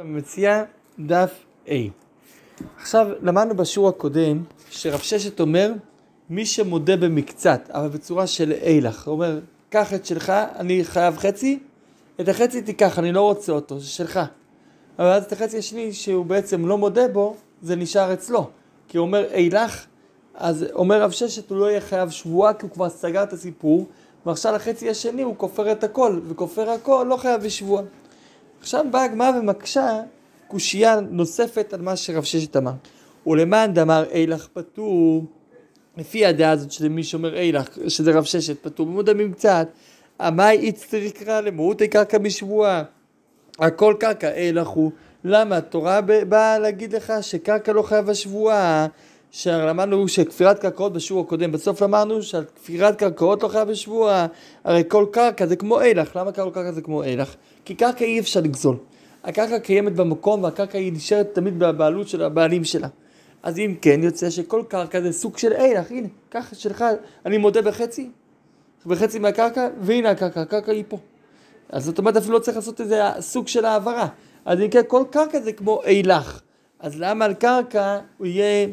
מציע דף A. עכשיו, למדנו בשיעור הקודם שרב ששת אומר מי שמודה במקצת, אבל בצורה של אילך. הוא אומר, קח את שלך, אני חייב חצי, את החצי תיקח, אני לא רוצה אותו, זה שלך. אבל אז את החצי השני שהוא בעצם לא מודה בו, זה נשאר אצלו. כי הוא אומר אילך, אז אומר רב ששת הוא לא יהיה חייב שבועה כי הוא כבר סגר את הסיפור, ועכשיו לחצי השני הוא כופר את הכל, וכופר הכל לא חייב בשבועה. עכשיו באה הגמרא ומקשה קושייה נוספת על מה שרב ששת אמר. ולמאן דאמר אילך פטור, לפי הדעה הזאת של מי שאומר אילך, שזה רב ששת פטור, במודמים קצת, המאי איצטרי קרא למהותי קרקע משבועה. הכל קרקע, אילך הוא. למה? התורה באה להגיד לך שקרקע לא חייב שבועה. שלמדנו שכפירת קרקעות בשיעור הקודם, בסוף למדנו שכפירת קרקעות לא חייב בשבוע, הרי כל קרקע זה כמו אילך, למה כל קרקע זה כמו אילך? כי קרקע אי אפשר לגזול, הקרקע קיימת במקום והקרקע היא נשארת תמיד בבעלות של הבעלים שלה. אז אם כן, יוצא שכל קרקע זה סוג של אילך, הנה, ככה שלך, אני מודה בחצי, בחצי מהקרקע, והנה הקרקע, הקרקע היא פה. אז זאת אומרת אפילו לא צריך לעשות איזה סוג של העברה. אז אם כן, כל קרקע זה כמו אילך. אז למה על קרקע הוא יהיה...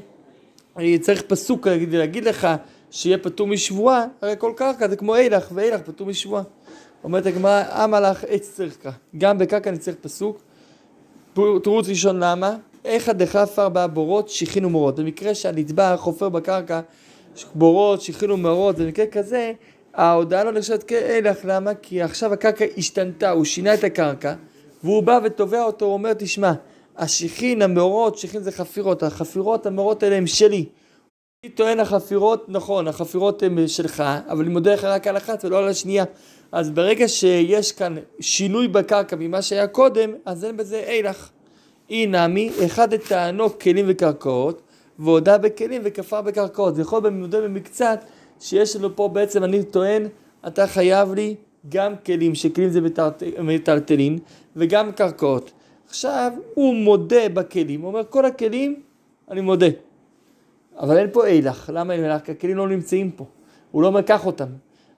צריך פסוק להגיד, להגיד לך שיהיה פטור משבועה, הרי כל קרקע זה כמו אילך, ואילך פטור משבועה. אומרת הגמרא, אמה לך עץ צריכה. גם בקרקע אני צריך פסוק. תירוץ ראשון למה? איכא דחפר בה בורות שיחין ומורות. במקרה שהנתבע חופר בקרקע בורות, שיחין ומורות, במקרה כזה, ההודעה לא נחשבת כאילך, למה? כי עכשיו הקרקע השתנתה, הוא שינה את הקרקע, והוא בא ותובע אותו, הוא אומר, תשמע, השיחין, המאורות, שיחין זה חפירות, החפירות, המאורות האלה הם שלי. אני טוען החפירות, נכון, החפירות הן שלך, אבל אני מודה לך רק על אחת ולא על השנייה. אז ברגע שיש כאן שינוי בקרקע ממה שהיה קודם, אז אין בזה אילך. אי נמי, אחד את כלים וקרקעות, והודה בכלים וכפר בקרקעות. זה יכול במודה במקצת, שיש לנו פה בעצם, אני טוען, אתה חייב לי גם כלים, שכלים זה מטלטלין, וגם קרקעות. עכשיו הוא מודה בכלים, הוא אומר כל הכלים אני מודה. אבל אין פה אילך, למה אין אילך? כי הכלים לא נמצאים פה, הוא לא אומר קח אותם.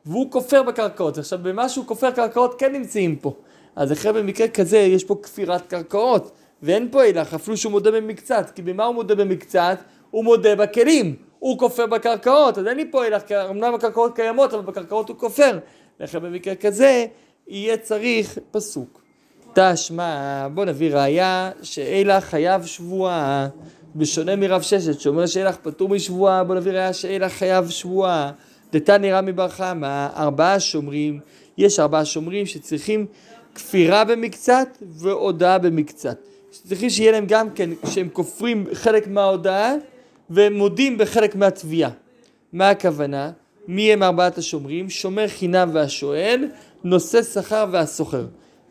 והוא כופר בקרקעות, עכשיו במה שהוא כופר קרקעות כן נמצאים פה. אז אחרי במקרה כזה יש פה כפירת קרקעות, ואין פה אילך, אפילו שהוא מודה במקצת, כי במה הוא מודה במקצת? הוא מודה בכלים, הוא כופר בקרקעות, אז אין לי פה אילך, כי אמנם הקרקעות קיימות, אבל בקרקעות הוא כופר. לכן במקרה כזה יהיה צריך פסוק. תשמע, בוא נביא ראיה שאילך חייב שבועה, בשונה מרב ששת שאומר שאילך פטור משבועה, בוא נביא ראיה שאילך חייב שבועה. דתני רמי בר חמא, ארבעה שומרים, יש ארבעה שומרים שצריכים כפירה במקצת והודאה במקצת. צריכים שיהיה להם גם כן, שהם כופרים חלק מההודאה והם מודים בחלק מהתביעה. מה הכוונה? מי הם ארבעת השומרים? שומר חינם והשואל, נושא שכר והסוחר.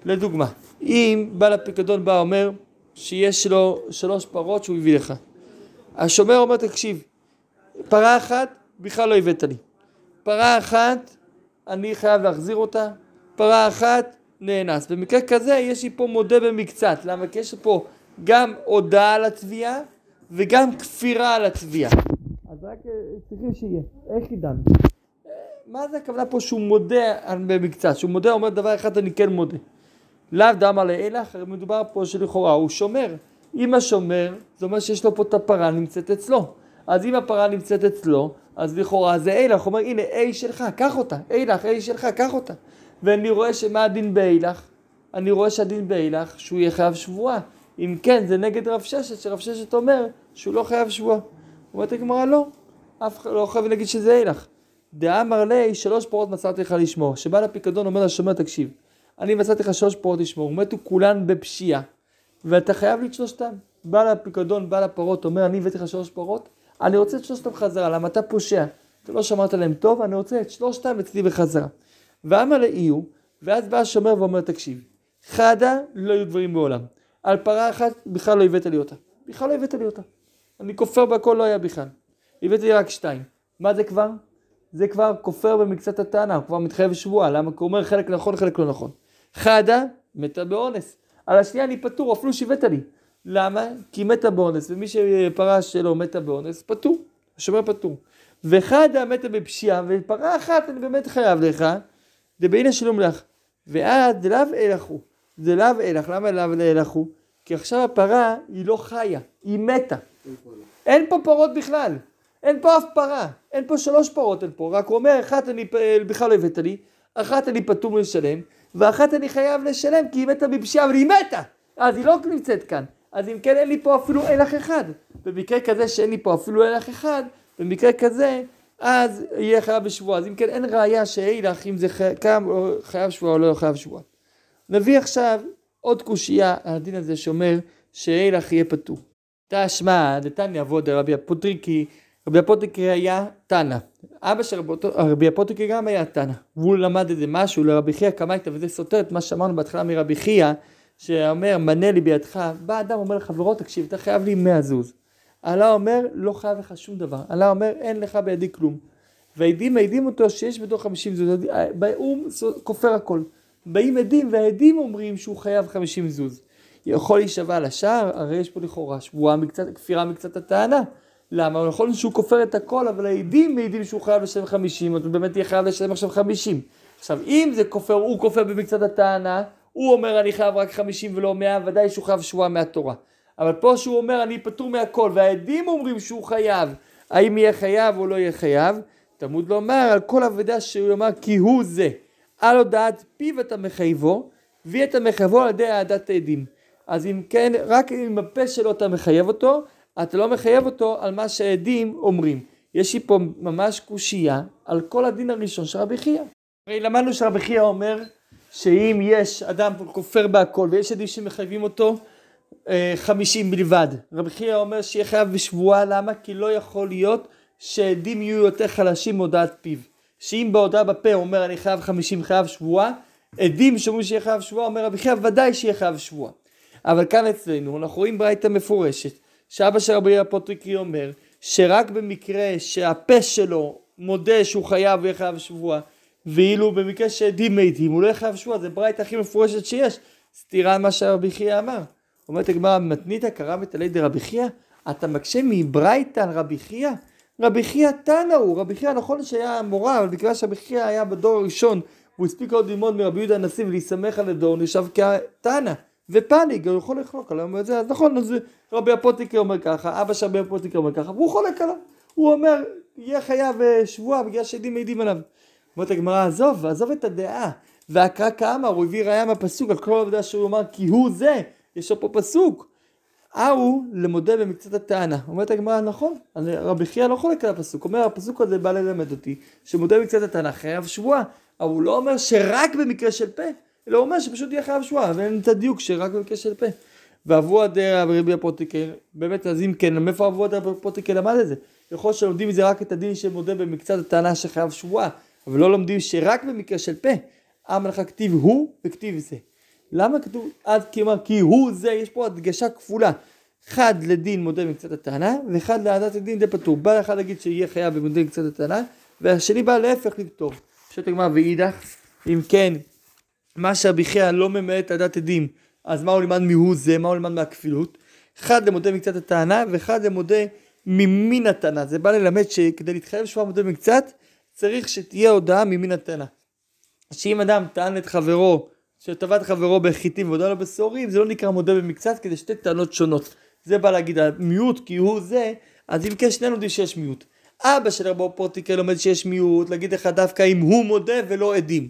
לדוגמה, אם בעל הפיקדון בא אומר שיש לו שלוש פרות שהוא הביא לך. השומר אומר תקשיב, פרה אחת בכלל לא הבאת לי. פרה אחת אני חייב להחזיר אותה, פרה אחת נאנס. במקרה כזה יש לי פה מודה במקצת, למה? כי יש פה גם הודעה על התביעה וגם כפירה על התביעה. אז רק צריכים שיהיה, איך ידענו? מה זה הכוונה פה שהוא מודה במקצת? שהוא מודה אומר דבר אחד אני כן מודה. לאו דאמר לאילך, מדובר פה שלכאורה הוא שומר. אם השומר, זה אומר שיש לו פה את הפרה נמצאת אצלו. אז אם הפרה נמצאת אצלו, אז לכאורה זה אילך, הוא אומר הנה אי שלך, קח אותה, אילך, אי שלך, קח אותה. ואני רואה שמה הדין באילך? אני רואה שהדין באילך שהוא יהיה חייב שבועה. אם כן, זה נגד רב ששת, שרב ששת אומר שהוא לא חייב שבועה. אומרת הגמרא לא, אף אחד לא חייב להגיד שזה אילך. דאמר לי, שלוש פרות מצאתי לך לשמור. שבעל הפיקדון אומר לשומר, תקשיב, אני מצאתי לך שלוש פרות לשמור, מתו כולן בפשיעה, ואתה חייב לי את שלושתן. בעל הפיקדון, בעל הפרות, אומר, אני הבאתי לך שלוש פרות, אני רוצה את שלושתם חזרה, למה אתה פושע? אתה לא שמרת להם טוב, אני רוצה את שלושתם אצלי בחזרה. ואמר לאיו, ואז בא השומר ואומר, תקשיב, חדה לא היו דברים בעולם. על פרה אחת בכלל לא הבאת לי אותה. בכלל לא הבאת לי אותה. אני כופר בהכל לא היה בכלל. הבאתי לי רק שתיים. מה זה כבר? זה כבר כופר במקצת הטענה, הוא כבר מתחייב שבועה, למה? כי הוא אומר חלק נכון, חלק לא נכון. חדה, מתה באונס. על השנייה אני פטור, אפילו שהבאת לי. למה? כי מתה באונס, ומי שפרה שלו מתה באונס, פטור. השומר פטור. וחדה מתה בפשיעה, ופרה אחת אני באמת חייב לך, דבעינא שלום לך. ואז דלאו אלך הוא. דלאו אלך, למה לאו אלך? כי עכשיו הפרה היא לא חיה, היא מתה. אין פה פרות בכלל. אין פה אף פרה. אין פה שלוש פרות, אין פה. רק הוא אומר, אחת אני בכלל לא הבאת לי, אחת אני פטור לשלם, ואחת אני חייב לשלם כי היא מתה בפשיעה, אבל היא מתה! אז היא לא נמצאת כאן. אז אם כן אין לי פה אפילו הלך אחד. במקרה כזה שאין לי פה אפילו הילך אחד, במקרה כזה, אז יהיה חייב בשבועה. אז אם כן אין ראייה שהילך אם זה קם או חייב שבועה או לא חייב שבועה. נביא עכשיו עוד קושייה על הדין הזה שאומר שהילך יהיה פטור. תשמע, דתניא אבוה דרבי אפטוריקי, רבי אפטוריקי היה תנא. אבא של רבי אפטוריקי גם היה תנא. והוא למד איזה משהו לרבי חייא קמייתא, וזה סותר את מה שאמרנו בהתחלה מרבי חייא, שאומר מנה לי בידך, בא אדם אומר לחברו תקשיב אתה חייב לי 100 זוז. אללה אומר לא חייב לך שום דבר, אללה אומר אין לך בידי כלום. והעדים מעידים אותו שיש בתוך 50 זוז, הוא כופר הכל. באים עדים והעדים אומרים שהוא חייב 50 זוז. יכול להישבע על השער, הרי יש פה לכאורה שבועה מקצת, כפירה מקצת הטענה. למה? הוא יכול שהוא כופר את הכל, אבל העדים מעידים שהוא חייב לשלם 50, אז הוא באמת יהיה חייב לשלם עכשיו 50. עכשיו, אם זה כופר, הוא כופר במקצת הטענה, הוא אומר אני חייב רק 50 ולא 100, ודאי שהוא חייב שבועה מהתורה. אבל פה שהוא אומר אני פטור מהכל, והעדים אומרים שהוא חייב, האם יהיה חייב או לא יהיה חייב, תמוד לומר על כל אבדה שהוא יאמר כי הוא זה. על הודעת פיו אתה מחייבו, והיא אתה מחייבו על ידי העדת העדים. אז אם כן, רק אם הפה שלו אתה מחייב אותו, אתה לא מחייב אותו על מה שהעדים אומרים. יש לי פה ממש קושייה על כל הדין הראשון של רבי חייא. הרי למדנו שרבי חייא אומר שאם יש אדם כופר בהכל ויש עדים שמחייבים אותו אה, חמישים בלבד. רבי חייא אומר שיהיה חייב בשבועה, למה? כי לא יכול להיות שעדים יהיו יותר חלשים מהודעת פיו. שאם בהודעה בפה הוא אומר אני חייב חמישים חייב שבועה, עדים שאומרים שיהיה חייב שבועה, אומר רבי חייא ודאי שיהיה חייב שבועה. אבל כאן אצלנו אנחנו רואים ברייתא מפורשת, שאבא של רבי אפטוריקי אומר, שרק במקרה שהפה שלו מודה שהוא חייב ויהיה חייב שבועה, ואילו במקרה שעדים מעידים הוא לא יהיה חייב שבועה, זה ברייתא הכי מפורשת שיש, סתירה מה שרבי חייא אמר. אומרת הגמרא, מתניתא קא רמית עליה דרבי חייא? אתה מקשה מברייתא על רבי חייא? רבי חייא תנא הוא, רבי חייא נכון שהיה מורה, אבל בגלל שרבי חייא היה בדור הראשון, הוא הספיק עוד ללמוד מרבי יהודה הנשיא ולהסתמך על הדור, נחשב כתנא. ופאניק, הוא יכול לחלוק עליו, אז נכון, אז רבי הפוטיקר אומר ככה, אבא של רבי הפוטיקר אומר ככה, והוא חולק עליו. הוא אומר, יהיה חייב אה, שבועה בגלל שעדים מעידים עליו. אומרת הגמרא, עזוב, עזוב את הדעה. והקרא כאמר, הוא הביא ראיה מהפסוק על כל העובדה שהוא אמר כי הוא זה, יש לו פה פסוק. ההוא למודה במקצת הטענה. אומרת הגמרא, נכון, רבי חייא לא חולק על הפסוק, אומר הפסוק הזה בא ללמד אותי, שמודה במקצת הטענה חייב שבועה, אבל הוא לא אומר שרק במקרה של פה, אלא הוא אומר שפשוט יהיה חייב שבועה, ואין את הדיוק שרק במקרה של פה. ואבו אדר רבי הפרוטיקל, באמת אז אם כן, מאיפה אבו אדר הפרוטיקל למד את זה? יכול שלומדים מזה רק את הדין שמודה במקצת הטענה שחייב שבועה, אבל לא לומדים שרק במקרה של פה, לך כתיב הוא וכתיב זה. למה כתוב עד כמר כי הוא זה, יש פה הדגשה כפולה. אחד לדין מודה במקצת הטענה, ואחד להעדת הדין די פטור. בא אחד להגיד שיהיה חייב במודה במקצת הטענה, והשני בא להפך לכתוב. פשוט הגמרא ואידך, אם כן, מה שרבי חייא לא ממעט עדת עדים, אז מה הוא לימד מהו זה, מה הוא לימד מהכפילות? אחד למודה מקצת הטענה, ואחד למודה ממין הטענה. זה בא ללמד שכדי להתחייב שבוע מודה מקצת, צריך שתהיה הודעה ממין הטענה. שאם אדם טען את חברו, שטבע את חברו בחיטים והודה לו בשעורים, זה לא נקרא מודה במקצת, כדי שתי טענות שונות. זה בא להגיד המיעוט כי הוא זה, אז אם כן שנינו יודעים שיש מיעוט. אבא של רבו פורטיקל לומד שיש מיעוט, להגיד לך דווקא אם הוא מודה ולא עדים.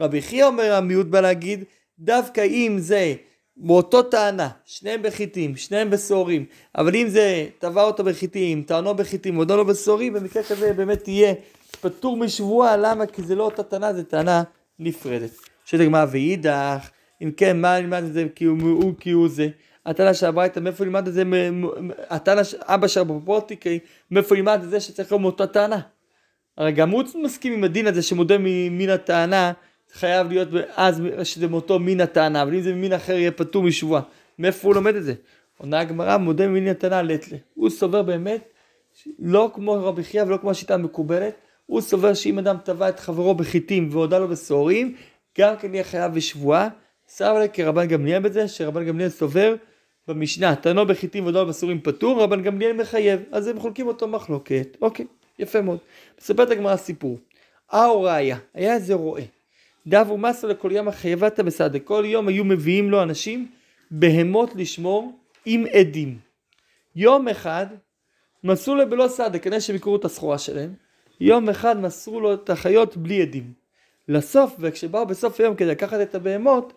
רבי חייא אומר המיעוט בא להגיד דווקא אם זה מאותו טענה, שניהם בחיטים, שניהם בשעורים, אבל אם זה תבע אותו בחיטים, טענו בחיטים, ועודו לו בשעורים, במקרה כזה באמת תהיה פטור משבועה, למה? כי זה לא אותה טענה, זה טענה נפרדת. שואלת הגמרא ואידך, אם כן, מה נלמד את זה כי הוא כי הוא זה? הטענה של הברייתא, מאיפה נלמד את זה? הטענה אבא של בפרוטיקי, מאיפה נלמד את זה שצריך להיות מאותה טענה? הרי גם הוא מסכים עם הדין הזה שמודה מן הטענה חייב להיות אז שזה מאותו מין הטענה, אבל אם זה ממין אחר יהיה פטור משבועה. מאיפה הוא לומד את זה? עונה הגמרא מודה ממין הטענה לטלה. הוא סובר באמת, לא כמו רבי חייא ולא כמו השיטה המקובלת, הוא סובר שאם אדם טבע את חברו בחיטים והודה לו בשעורים, גם כן יהיה חייב בשבועה. סבא לה כרבן גמליאל בזה, שרבן גמליאל סובר במשנה, טענו בחיטים והודה לו בשעורים פטור, רבן גמליאל מחייב. אז הם חולקים אותו מחלוקת. אוקיי, יפה מאוד. מספרת הגמרא סיפור. אה ראיה, היה איזה רועה. דבו מסו לכל יום החייבתה בסעדה. כל יום היו מביאים לו אנשים בהמות לשמור עם עדים. יום אחד מסרו לו בלא סעדה, כנראה שהם יקראו את הסחורה שלהם. יום אחד מסרו לו את החיות בלי עדים. לסוף, וכשבאו בסוף היום כדי לקחת את הבהמות,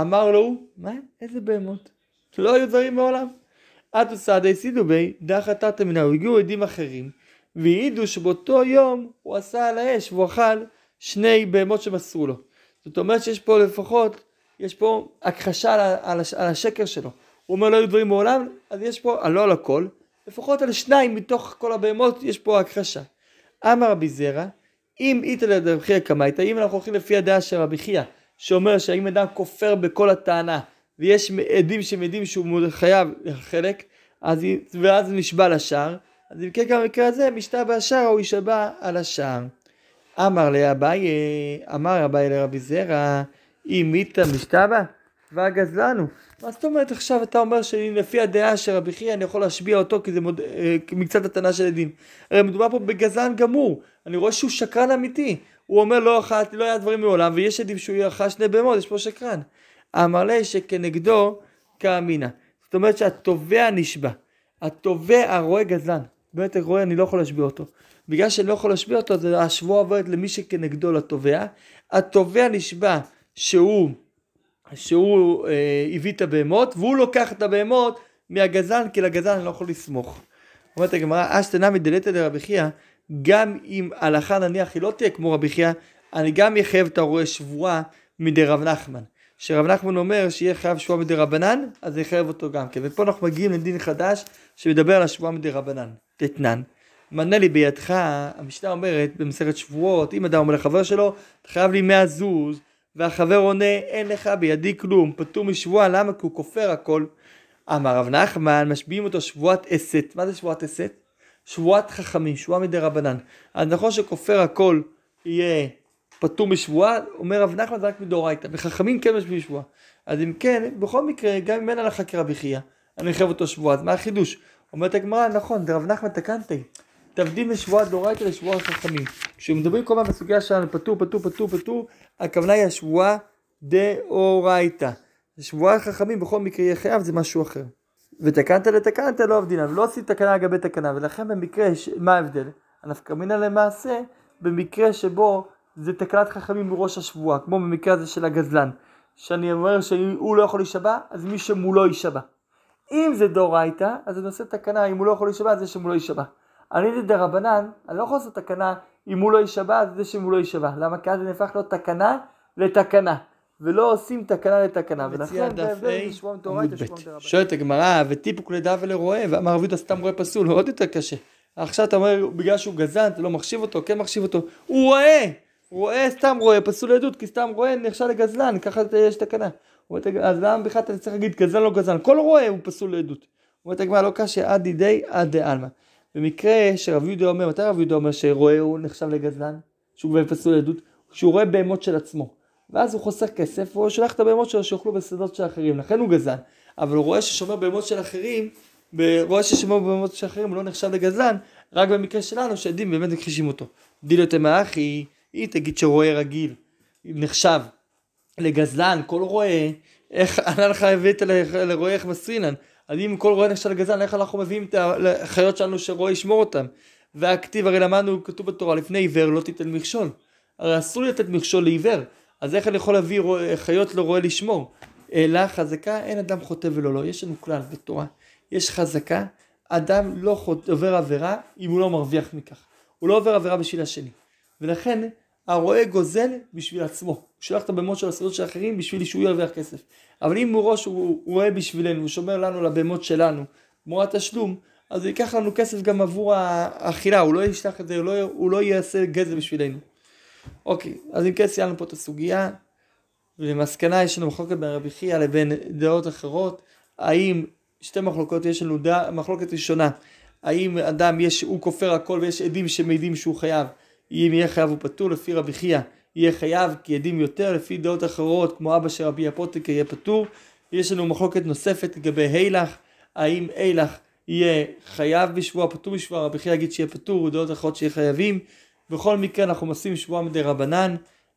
אמר לו, מה? איזה בהמות? לא היו דברים מעולם. עד וסעדי סידו בי, דח תתא מנהו, הגיעו עדים אחרים, והעידו שבאותו יום הוא עשה על האש והוא אכל שני בהמות שמסרו לו. זאת אומרת שיש פה לפחות, יש פה הכחשה על, על, על השקר שלו. הוא אומר לא היו דברים מעולם, אז יש פה, לא על הכל, לפחות על שניים מתוך כל הבהמות יש פה הכחשה. אמר רבי זרע, אם איתא לרבי חייא קמייתא, אם אנחנו הולכים לפי הדעה של רבי חייא, שאומר שאם אדם כופר בכל הטענה, ויש עדים שמעידים שהוא חייב חלק, אז, ואז נשבע לשער, אז אם כן גם במקרה הזה, משתה בשער הוא יישבע על השער. אמר לאביי, אמר אביי לרבי זרע, אם איתא משתבא, והגזלנו. מה זאת אומרת עכשיו אתה אומר שלפי הדעה של רבי חייא אני יכול להשביע אותו כי זה מוד... אה, מקצת הטענה של עדים. הרי מדובר פה בגזלן גמור, אני רואה שהוא שקרן אמיתי. הוא אומר לא אכלתי, לא היה דברים מעולם, ויש עדים שהוא אכל שני בהמות, יש פה שקרן. אמר לי שכנגדו כאמינא. זאת אומרת שהתובע נשבע. התובע הרואה גזלן. באמת רואה אני לא יכול להשביע אותו. בגלל שאני לא יכול להשביע אותו, אז השבועה עוברת למי שכנגדו לתובע. התובע נשבע שהוא שהוא אה, הביא את הבהמות, והוא לוקח את הבהמות מהגזן, כי לגזן אני לא יכול לסמוך. אומרת הגמרא, אשתנה מדלתא דרבי חייא, גם אם הלכה נניח היא לא תהיה כמו רבי חייא, אני גם אחייב את הרועה שבועה מדי רב נחמן. שרב נחמן אומר שיהיה חייב שבועה מדי רבנן, אז אני אחייב אותו גם כן. ופה אנחנו מגיעים לדין חדש שמדבר על השבועה מדי רבנן. תתנן. מנה לי בידך, המשנה אומרת במסכת שבועות, אם אדם אומר לחבר שלו, אתה חייב לי 100 זוז. והחבר עונה אין לך בידי כלום, פטור משבועה, למה? כי הוא כופר הכל. אמר רב נחמן, משביעים אותו שבועת אסת. מה זה שבועת אסת? שבועת חכמים, שבועה מדי רבנן. אז נכון שכופר הכל יהיה פטור משבועה, אומר רב נחמן זה רק מדאורייתא, וחכמים כן משביעים שבועה. אז אם כן, בכל מקרה, גם אם אין הלכה כרבי חייא, אני חייב אותו שבועה, אז מה החידוש? אומרת הגמרא, נכון, דרב נחמן תקנתי. תבדיל משבועת דאורייתא לשבועת חכמים. כשמדברים כל הזמן בסוגיה שלנו פטור, פטור, פטור, פטור, הכוונה היא השבועה דאורייתא. שבועת חכמים בכל מקרה יהיה חייב זה משהו אחר. ותקנת לתקנת לא עבדינן, לא עשית תקנה לגבי תקנה, ולכן במקרה, ש... מה ההבדל? הנפקא מינה למעשה, במקרה שבו זה תקנת חכמים מראש השבועה, כמו במקרה הזה של הגזלן, שאני אומר שהוא לא יכול להישבע, אז מי שמולו יישבע. אם זה דאורייתא, אז אני עושה תקנה, אם הוא לא יכול להישבע, אז זה שמולו יישבע. אני זה דרבנן, אני לא יכול לעשות תקנה אם הוא לא יישבע, אז זה שאם הוא לא יישבע. למה? כי אז זה נהפך להיות תקנה לתקנה. ולא עושים תקנה לתקנה, ולכן זה שבוע מתורייתא ושבוע מתורייתא. שואלת הגמרא, וטיפוק ולרועה, ואמר רבי סתם רואה פסול, עוד יותר קשה. עכשיו אתה אומר, בגלל שהוא גזען, אתה לא מחשיב אותו, כן מחשיב אותו. הוא רואה! רואה סתם רואה, פסול עדות, כי סתם רואה נחשב לגזלן, ככה יש תקנה. אז למה בכלל אתה צריך להגיד גזלן לא גזלן? כל רואה הוא פסול לעדות. אומרת הגמרא, לא קשה עד דידי עד דעלמא. במקרה שרב יהודה אומר, מתי רב יהודה אומר שרועה הוא נחשב לגזלן? שהוא פסול עדות? כשהוא רואה בהמות של עצמו. ואז הוא חוסך כסף והוא שולח את הבהמות שלו שיאכלו בשדות של אחרים, לכן הוא גזלן. אבל הוא רואה ששומר בהמות של אחרים, רואה ששומר בהמות של אחרים הוא לא נחשב לגזלן, רק במקרה שלנו שעדים באמת מכחישים אותו. דילו תמאחי, היא תגיד שרועה רגיל נחשב לגזלן, כל רועה, איך ענה לך הבאת לרועה איך מסרינן? אז אם כל רועה נחשב לגזלן, איך אנחנו מביאים את החיות שלנו שרועה ישמור אותם? והכתיב, הרי למדנו, כתוב בתורה, לפני עיוור לא תיתן מכשול. הרי אסור לתת מכשול לעיוור. אז איך אני יכול להביא חיות לרועה לשמור? אלא חזקה, אין אדם חוטא ולא לא. יש לנו כלל בתורה. יש חזקה, אדם לא עובר עבירה אם הוא לא מרוויח מכך. הוא לא עובר עבירה בשביל השני. ולכן הרועה גוזל בשביל עצמו. הוא שולח את הבהמות של השדות של אחרים בשביל שהוא ירוויח כסף. אבל אם מראש הוא רואה בשבילנו, הוא שומר לנו על הבהמות שלנו, תמורת תשלום, אז הוא ייקח לנו כסף גם עבור האכילה, הוא לא ישלח את זה, הוא לא, הוא לא יעשה גזל בשבילנו. אוקיי, אז אם כן סיימנו פה את הסוגיה, ולמסקנה יש לנו מחלוקת בין רבי חייא לבין דעות אחרות, האם שתי מחלוקות, יש לנו דעה, מחלוקת ראשונה, האם אדם יש, הוא כופר הכל ויש עדים שמעידים שהוא חייב, אם יהיה חייב הוא פטור, לפי רבי חייא יהיה חייב כי עדים יותר, לפי דעות אחרות כמו אבא של רבי הפוטק יהיה פטור, יש לנו מחלוקת נוספת לגבי הילך, האם הילך יהיה חייב בשבוע, פטור בשבוע, רבי חייא יגיד שיהיה פטור, ודעות אחרות שיהיה חייבים, בכל מקרה אנחנו עושים שבוע מדי רבנן,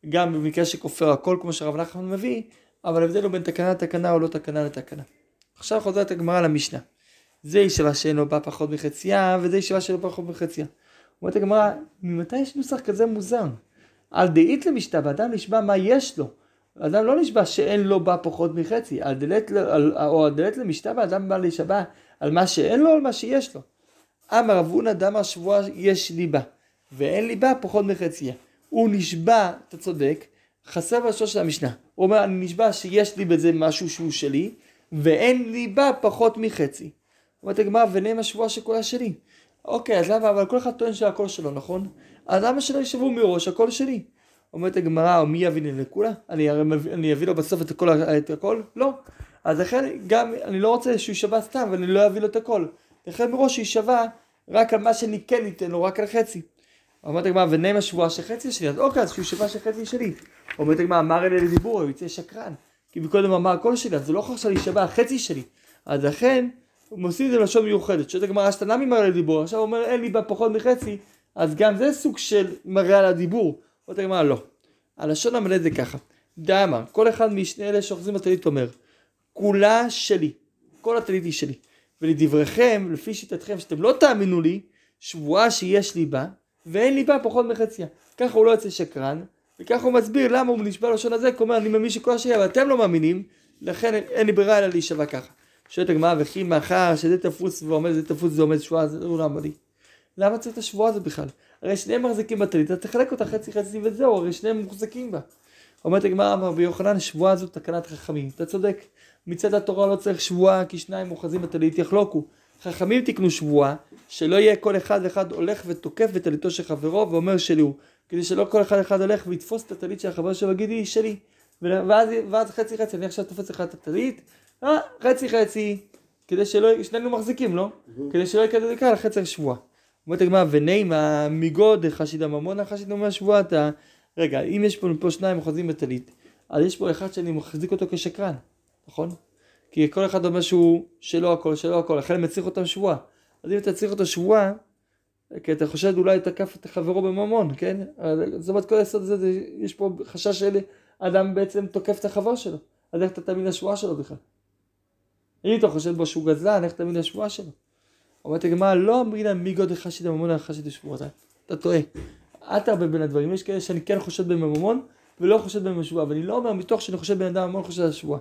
גם במקרה שכופר הכל כמו שרב נחמן מביא, אבל ההבדל הוא בין תקנה לתקנה או לא תקנה לתקנה. עכשיו חוזרת הגמרא למשנה. זה ישיבה שאינו בא פחות מחצייה, וזה ישיבה שאינו בא פחות מחצייה. אומרת הגמרא, ממתי יש נוסח כזה מוזר? על דאית למשתבע, אדם נשבע מה יש לו. אדם לא נשבע שאין לו בה פחות מחצי, על דלת, על, או על דלת למשתבע, אדם בא להישבע על מה שאין לו על מה שיש לו. אמר רב הונא דמר שבועה יש ליבה, ואין ליבה פחות מחצי. הוא נשבע, אתה צודק, חסר בראשו של המשנה. הוא אומר, אני נשבע שיש לי בזה משהו שהוא שלי, ואין ליבה פחות מחצי. אומרת הגמרא, ונאם השבועה שכולה שלי. אוקיי, אז למה, אבל כל אחד טוען שהכל שלו, נכון? אז למה שלא ישבו מראש, הכל שלי? אומרת הגמרא, או מי יביא לי לכולה? אני, אני אביא לו בסוף את הכל, את הכל? לא. אז לכן גם, אני לא רוצה שהוא יישבע סתם, ואני לא אביא לו את הכל. לכן מראש יישבע רק על מה שאני כן אתן לו, רק על חצי. אומרת הגמרא, ונאם השבועה שחצי שלי, אז אוקיי, אז שהוא יישבע שחצי שלי. אומרת הגמרא, אמר אלה לדיבור, הוא יצא שקרן. כי מקודם אמר הכל שלי, אז זה לא יכול עכשיו להישבע החצי שלי. אז לכן, הוא מוסיף את זה לשון מיוחדת. שואלת הגמרא, השתנה ממראה לדיבור, עכשיו הוא אומר, אין לי בה פחות מחצי, אז גם זה סוג של מראה על הדיבור. אומרת הגמרא, לא. הלשון המלא זה ככה. דאמר, כל אחד משני אלה שאוחזים בטלית אומר, כולה שלי, כל הטלית היא שלי. ולדבריכם, לפי שיטתכם, שאתם לא תאמינו לי, שבועה שיש לי בה, ואין לי בה פחות מחציה. ככה הוא לא יוצא שקרן, וככה הוא מסביר למה הוא נשבע לשון הזה, כי הוא אומר, אני מאמין שכל השני, אבל אתם לא מאמינים, לכן אין לי ברירה אלא להישבע ככה. שואלת הגמרא, וכי מאחר שזה תפוס ועומד, זה תפוס זה עומד שבועה, זה לא למה לי. למה צריך את השבועה הזאת בכלל? הרי שניהם מחזיקים בטלית, אז תחלק אותה חצי חצי וזהו, הרי שניהם מוחזקים בה. אומרת הגמרא, אמר רבי יוחנן, שבועה זו תקנת חכמים. אתה צודק, מצד התורה לא צריך שבועה, כי שניים מוחזים בטלית יחלוקו. חכמים תקנו שבועה, שלא יהיה כל אחד ואחד הולך ותוקף בטליתו של חברו ואומר שלי הוא. כדי שלא כל אחד אחד הולך ויתפוס את הטלית של החבר שלו ויגיד היא שלי. ואז, ואז חצי חצי, אני עכשיו תופס לך את הטלית, אה, חצי חצי, כדי שלא, שנינו מחזיקים, לא? כדי שלא יקדם לקהל חצי שבועה. אומרת הגמרא, ונימה מגוד הממונה חשיד הממונה שבועתה. רגע, אם יש פה, פה שניים אוחזים בטלית, אז יש פה אחד שאני מחזיק אותו כשקרן, נכון? כי כל אחד אומר שהוא שלו הכל, שלו הכל, לכן אני צריך אותם שבועה. אז אם אתה צריך אותו שבועה, כי אתה חושד אולי תקף את חברו בממון, כן? זאת אומרת כל היסוד הזה, יש פה חשש של אדם בעצם תוקף את החבר שלו. אז איך אתה תאמין לשבועה שלו בכלל? אם אתה חושד בו שהוא גזלן, איך תאמין לשבועה שלו? אומרת הגמרא, לא אמרינא מי גודל חשיד הממון חשיד השבועה. אתה טועה. אל תערבב בין הדברים. יש כאלה שאני כן חושד בהם בממון, ולא חושד בהם בשבועה. ואני לא אומר מתוך שאני חושד בן אדם בממון חושד על השבועה.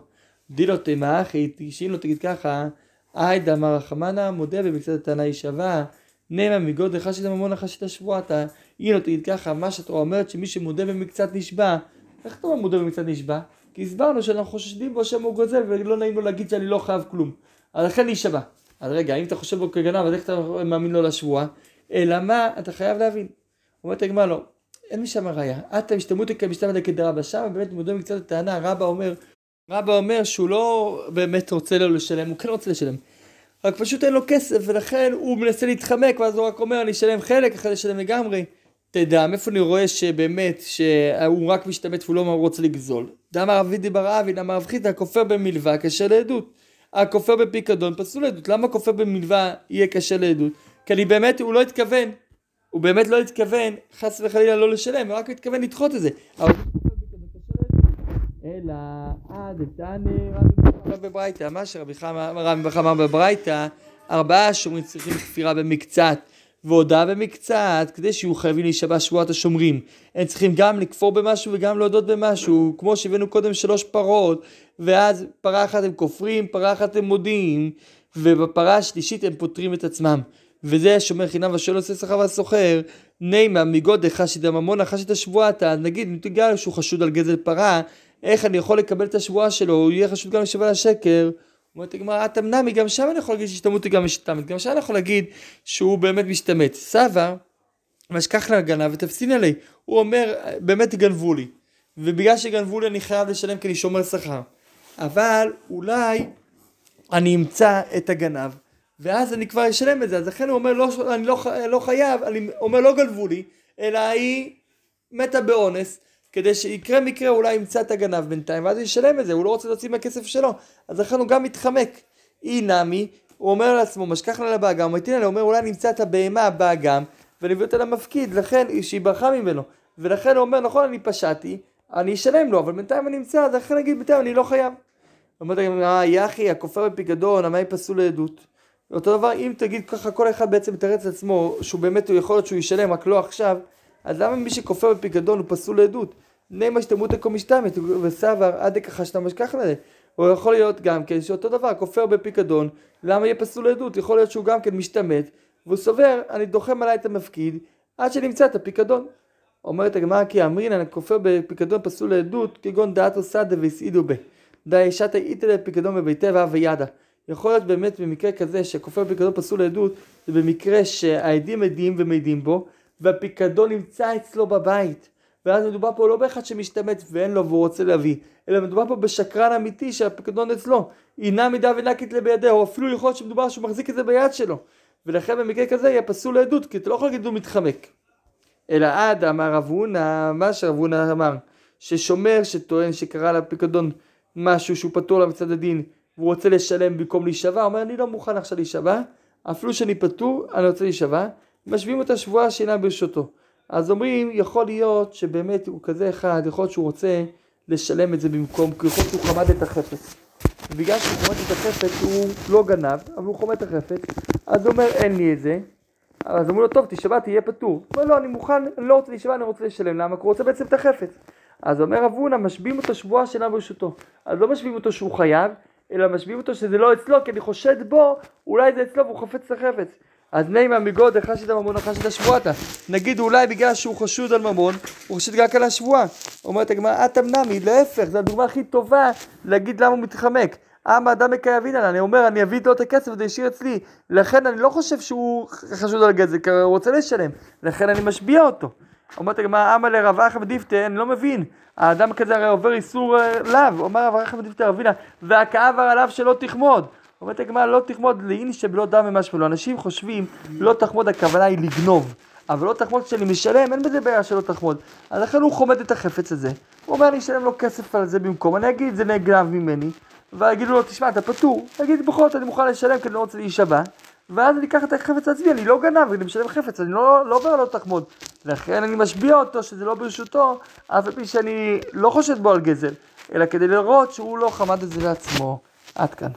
דילו תימא אחי, שאם לא תגיד ככה, אי דאמר רחמנא, מודה במקצת הטענה היא שווה. נעמה מגודל חשיד הממון חשיד השבועה. אם לא תגיד ככה, מה שהתורה אומרת שמי שמודה במקצת נשבע. איך אתה אומר מודה במקצת נשבע? כי הסברנו שאנחנו חושדים בו שם הוא גוזל ולא נעים לו להגיד שאני לא חייב כלום. אז לכן להישבע. אז רגע, אם אתה חושב בו כגנב, אז איך אתה מאמין לו לשבועה? אלא מה, אתה חייב להבין. אומרת הגמרא לא, אין משם ראיה. עתה משתמותא כמשתמא כדרבא שם, באמת מודה מקצת הטענה, רבא אומר, רבא אומר שהוא לא באמת רוצה לו לשלם, הוא כן רוצה לשלם. רק פשוט אין לו כסף, ולכן הוא מנסה להתחמק, ואז הוא רק אומר, אני אשלם חלק, אחרי זה אשלם לגמרי. תדע, מאיפה אני רואה שבאמת, שהוא רק משתמט והוא לא רוצה לגזול? דאמר רבי דיבר אבי, דאמר רב חיתא, כופר במלווה קשה לעדות. הכופר בפיקדון פסול לעדות. למה כופר במלווה יהיה קשה לעדות? כי אני באמת, הוא לא התכוון, הוא באמת לא התכוון, חס וחלילה לא לשלם, הוא רק התכוון לדחות את זה. אלא עד דתני רבי בברייתא, מה שרבי חמא בברייתא, ארבעה שומרים צריכים כפירה במקצת. והודעה במקצת, כדי שיהיו חייבים להישבע שבועת השומרים. הם צריכים גם לכפור במשהו וגם להודות במשהו, כמו שהבאנו קודם שלוש פרות, ואז פרה אחת הם כופרים, פרה אחת הם מודים, ובפרה השלישית הם פותרים את עצמם. וזה השומר חינם והשואל עושה שכר והסוחר, נימה מגודל חשיד הממון חשית השבועתה, נגיד אם תגלה שהוא חשוד על גזל פרה, איך אני יכול לקבל את השבועה שלו, הוא יהיה חשוד גם לשבוע השקר. אומרת הגמרא, תמנמי, גם שם אני יכול להגיד שהשתמטות גם משתמת, גם שם אני יכול להגיד שהוא באמת משתמט. סבא, משכח לה גנב ותפסין עלי. הוא אומר, באמת גנבו לי. ובגלל שגנבו לי אני חייב לשלם כי אני שומר שכר. אבל אולי אני אמצא את הגנב, ואז אני כבר אשלם את זה. אז לכן הוא אומר, לא, אני לא, לא חייב, אני אומר, לא גנבו לי, אלא היא מתה באונס. כדי שיקרה מקרה אולי ימצא את הגנב בינתיים ואז ישלם את זה, הוא לא רוצה להוציא מהכסף שלו, אז לכן הוא גם מתחמק. אי נמי, הוא אומר לעצמו, משכח לה לבאגם, הוא מתאים לה, הוא אומר אולי נמצא את הבהמה באגם ונביא אותה למפקיד, לכן שהיא ברחה ממנו. ולכן הוא אומר, נכון אני פשעתי, אני אשלם לו, אבל בינתיים אני נמצא, אז לכן נגיד בינתיים אני לא חייב. אומרת הגמרא, יחי, הכופר בפיקדון, המה פסול לעדות. אותו דבר, אם תגיד ככה, כל אחד בעצם יתרץ לעצמו, שהוא באמת, הוא יכול להיות שהוא ישלם, רק לא עכשיו, אז למה מי שכופר בפיקדון הוא פסול לעדות? נעמה שתמות לקום משתמת, וסבר עד ככה שאתה משכח לזה. הוא יכול להיות גם כן שאותו דבר, כופר בפיקדון, למה יהיה פסול לעדות? יכול להיות שהוא גם כן משתמט, והוא סובר, אני דוחם עליי את המפקיד, עד שנמצא את הפיקדון. אומרת הגמרא כי אמרינן כופר בפיקדון פסול לעדות כגון דעתו סדה והסעידו ב. דאי שתא איתא לפיקדון בביתה ואב וידה. יכול להיות באמת במקרה כזה שכופר בפיקדון פסול לעדות זה במקרה שהעדים עדים ומעידים בו והפיקדון נמצא אצלו בבית. ואז מדובר פה לא באחד שמשתמט ואין לו והוא רוצה להביא, אלא מדובר פה בשקרן אמיתי שהפיקדון אצלו. אינה מידה ונקית לבידיה, או אפילו יכול להיות שמדובר שהוא מחזיק את זה ביד שלו. ולכן במקרה כזה יהיה פסול לעדות, כי אתה לא יכול להגיד הוא מתחמק. אלא עד אמר רב הונא, מה שרב הונא אמר, ששומר שטוען שקרה לפיקדון משהו שהוא פטור לה מצד הדין והוא רוצה לשלם במקום להישבע, אומר אני לא מוכן עכשיו להישבע, אפילו שאני פטור, אני רוצה להישבע, משווים את השבועה שאינה ברשותו. אז אומרים, יכול להיות שבאמת הוא כזה אחד, יכול להיות שהוא רוצה לשלם את זה במקום, כי יכול להיות שהוא חמד את החפץ. ובגלל שהוא חומד את החפץ הוא לא גנב, אבל הוא חומד את החפץ, אז הוא אומר אין לי את זה, אז אמרו לו טוב תשבע תהיה פטור. הוא אומר לא אני מוכן, אני לא רוצה להישבע, אני רוצה לשלם, למה? כי הוא רוצה בעצם את החפץ. אז אומר רב הונא משביעים אותו שבועה שאינה ברשותו. אז לא משביעים אותו שהוא חייב, אלא משביעים אותו שזה לא אצלו, כי אני חושד בו, אולי זה אצלו והוא חפץ את החפץ. אז נימה מגוד החש את הממון החש את השבועתה. נגיד אולי בגלל שהוא חשוד על ממון, הוא חשוד רק על השבועה. אומרת הגמרא, אטם נמי, להפך, זו הדוגמה הכי טובה להגיד למה הוא מתחמק. אמה אדם מקייבין עליי, אני אומר, אני אביא איתו את הכסף וזה ישאיר אצלי. לכן אני לא חושב שהוא חשוד על גזל, כי הוא רוצה לשלם. לכן אני משביע אותו. אומרת הגמרא, אמה לרב אחמד דיפתה, אני לא מבין. האדם כזה הרי עובר איסור אה, לאו. אומר רב אחמד דיפתה רבינה, והכאב עליו שלא תחמוד. אומרת הגמרא לא תחמוד לאין שבלא דם ממשהו לו. אנשים חושבים לא תחמוד הכוונה היא לגנוב. אבל לא תחמוד כשאני משלם, אין בזה בעיה שלא תחמוד. אז לכן הוא חומד את החפץ הזה. הוא אומר אני אשלם לו כסף על זה במקום, אני אגיד זה נגנב ממני. ויגידו לו תשמע אתה פטור. תגיד בכל זאת אני מוכן לשלם כי אני לא רוצה להישבע. ואז אני אקח את החפץ לעצמי, אני לא גנב, אני משלם חפץ, אני לא, לא אומר לא תחמוד. לכן אני משביע אותו שזה לא ברשותו, אף על פי שאני לא חושד בו על גזל, אלא כדי לראות שהוא לא חמד את זה לעצמו. עד כאן.